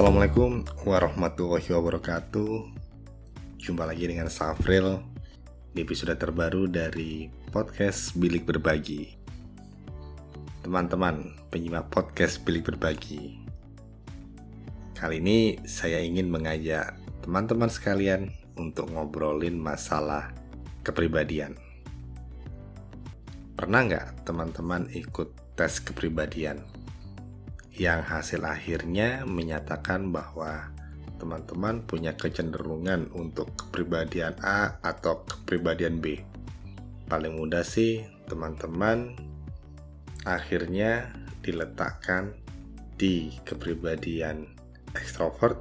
Assalamualaikum warahmatullahi wabarakatuh. Jumpa lagi dengan Safril Di episode terbaru dari podcast Bilik Berbagi. Teman-teman penyimak podcast Bilik Berbagi. Kali ini saya ingin mengajak teman-teman sekalian Untuk ngobrolin masalah kepribadian. Pernah nggak teman-teman ikut tes kepribadian? Yang hasil akhirnya menyatakan bahwa teman-teman punya kecenderungan untuk kepribadian A atau kepribadian B. Paling mudah sih teman-teman akhirnya diletakkan di kepribadian ekstrovert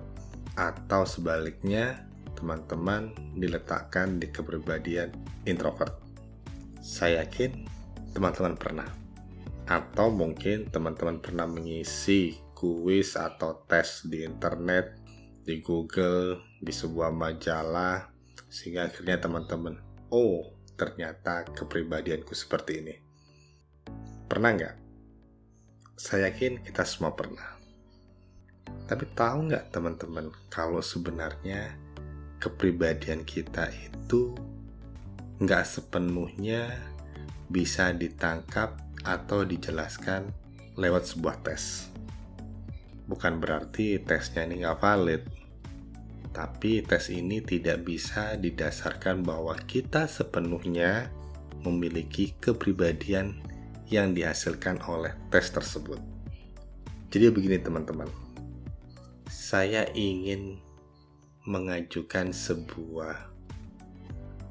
atau sebaliknya teman-teman diletakkan di kepribadian introvert. Saya yakin teman-teman pernah atau mungkin teman-teman pernah mengisi kuis atau tes di internet, di Google, di sebuah majalah, sehingga akhirnya teman-teman, oh ternyata kepribadianku seperti ini. Pernah nggak? Saya yakin kita semua pernah. Tapi tahu nggak teman-teman kalau sebenarnya kepribadian kita itu nggak sepenuhnya bisa ditangkap atau dijelaskan lewat sebuah tes. Bukan berarti tesnya ini nggak valid, tapi tes ini tidak bisa didasarkan bahwa kita sepenuhnya memiliki kepribadian yang dihasilkan oleh tes tersebut. Jadi begini teman-teman, saya ingin mengajukan sebuah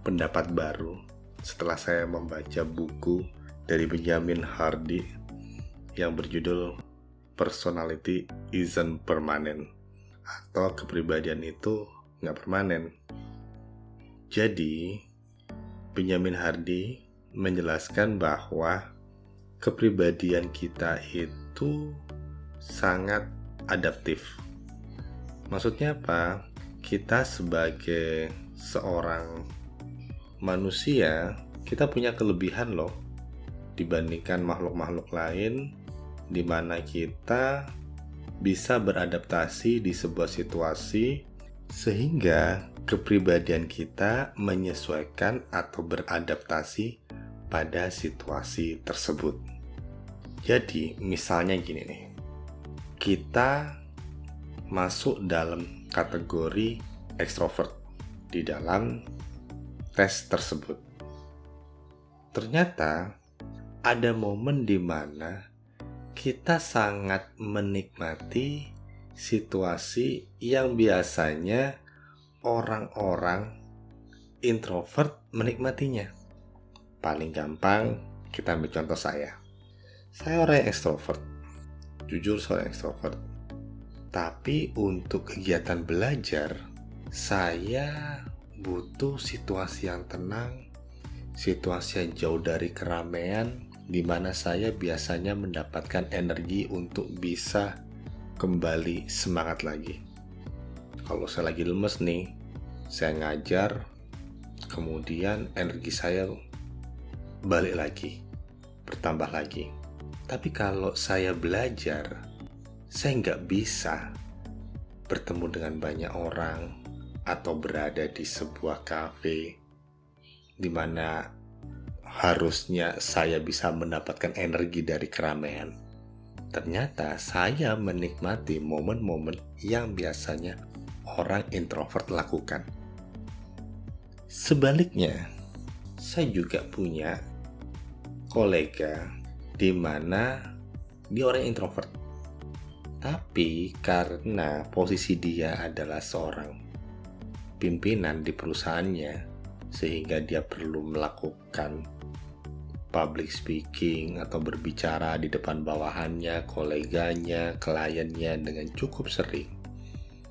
pendapat baru setelah saya membaca buku dari Benjamin Hardy yang berjudul Personality Isn't Permanent atau kepribadian itu nggak permanen. Jadi, Benjamin Hardy menjelaskan bahwa kepribadian kita itu sangat adaptif. Maksudnya apa? Kita sebagai seorang manusia, kita punya kelebihan loh dibandingkan makhluk-makhluk lain di mana kita bisa beradaptasi di sebuah situasi sehingga kepribadian kita menyesuaikan atau beradaptasi pada situasi tersebut. Jadi, misalnya gini nih. Kita masuk dalam kategori ekstrovert di dalam tes tersebut. Ternyata ada momen di mana kita sangat menikmati situasi yang biasanya orang-orang introvert menikmatinya. Paling gampang kita ambil contoh saya. Saya orang yang extrovert. Jujur seorang extrovert. Tapi untuk kegiatan belajar, saya butuh situasi yang tenang, situasi yang jauh dari keramaian, di mana saya biasanya mendapatkan energi untuk bisa kembali semangat lagi. Kalau saya lagi lemes nih, saya ngajar, kemudian energi saya balik lagi, bertambah lagi. Tapi kalau saya belajar, saya nggak bisa bertemu dengan banyak orang atau berada di sebuah kafe di mana harusnya saya bisa mendapatkan energi dari keramaian. Ternyata saya menikmati momen-momen yang biasanya orang introvert lakukan. Sebaliknya, saya juga punya kolega di mana dia orang introvert. Tapi karena posisi dia adalah seorang pimpinan di perusahaannya, sehingga dia perlu melakukan public speaking atau berbicara di depan bawahannya, koleganya, kliennya dengan cukup sering.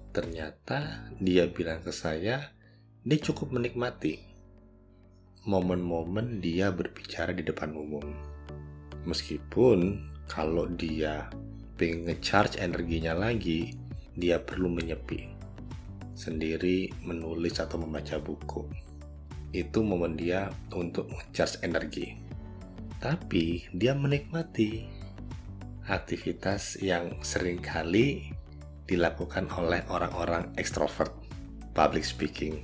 Ternyata dia bilang ke saya, dia cukup menikmati momen-momen dia berbicara di depan umum. Meskipun kalau dia pengen ngecharge energinya lagi, dia perlu menyepi sendiri menulis atau membaca buku. Itu momen dia untuk ngecharge energi tapi dia menikmati aktivitas yang sering kali dilakukan oleh orang-orang ekstrovert, public speaking.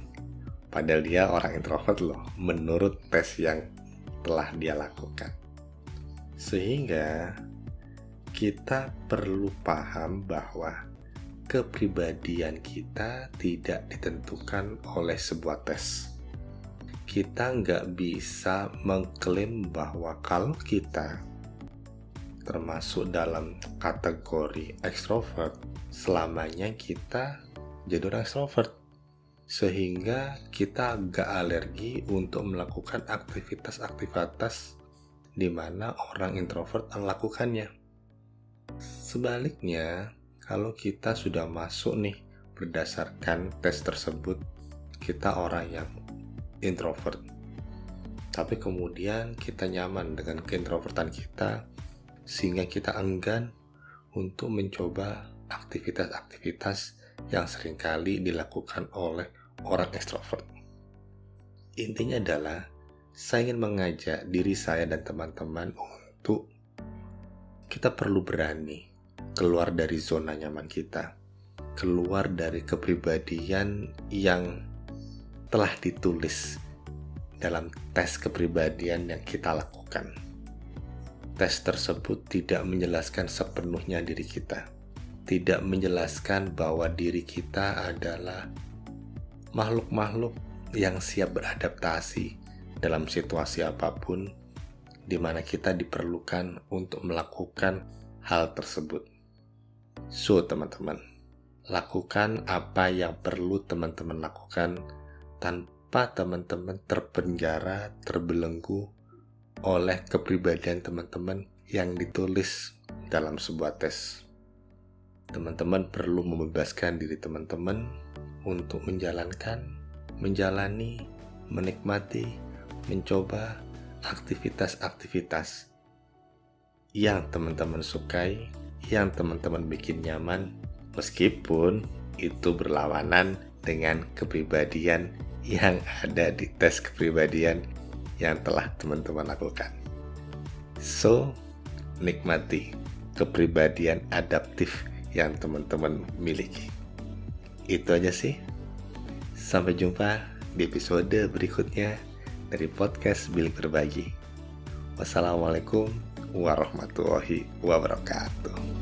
Padahal dia orang introvert loh, menurut tes yang telah dia lakukan. Sehingga kita perlu paham bahwa kepribadian kita tidak ditentukan oleh sebuah tes. Kita nggak bisa mengklaim bahwa kalau kita termasuk dalam kategori ekstrovert, selamanya kita jadi orang ekstrovert. Sehingga kita nggak alergi untuk melakukan aktivitas-aktivitas di mana orang introvert melakukannya. Sebaliknya, kalau kita sudah masuk nih berdasarkan tes tersebut, kita orang yang introvert. Tapi kemudian kita nyaman dengan keintrovertan kita, sehingga kita enggan untuk mencoba aktivitas-aktivitas yang sering kali dilakukan oleh orang ekstrovert. Intinya adalah, saya ingin mengajak diri saya dan teman-teman untuk kita perlu berani keluar dari zona nyaman kita, keluar dari kepribadian yang telah ditulis dalam tes kepribadian yang kita lakukan. Tes tersebut tidak menjelaskan sepenuhnya diri kita, tidak menjelaskan bahwa diri kita adalah makhluk-makhluk yang siap beradaptasi dalam situasi apa pun, di mana kita diperlukan untuk melakukan hal tersebut. So, teman-teman, lakukan apa yang perlu teman-teman lakukan tanpa teman-teman terpenjara, terbelenggu oleh kepribadian teman-teman yang ditulis dalam sebuah tes. Teman-teman perlu membebaskan diri teman-teman untuk menjalankan, menjalani, menikmati, mencoba aktivitas-aktivitas yang teman-teman sukai yang teman-teman bikin nyaman meskipun itu berlawanan dengan kepribadian yang ada di tes kepribadian yang telah teman-teman lakukan. So, nikmati kepribadian adaptif yang teman-teman miliki. Itu aja sih. Sampai jumpa di episode berikutnya dari podcast Bilik Berbagi. Wassalamualaikum warahmatullahi wabarakatuh.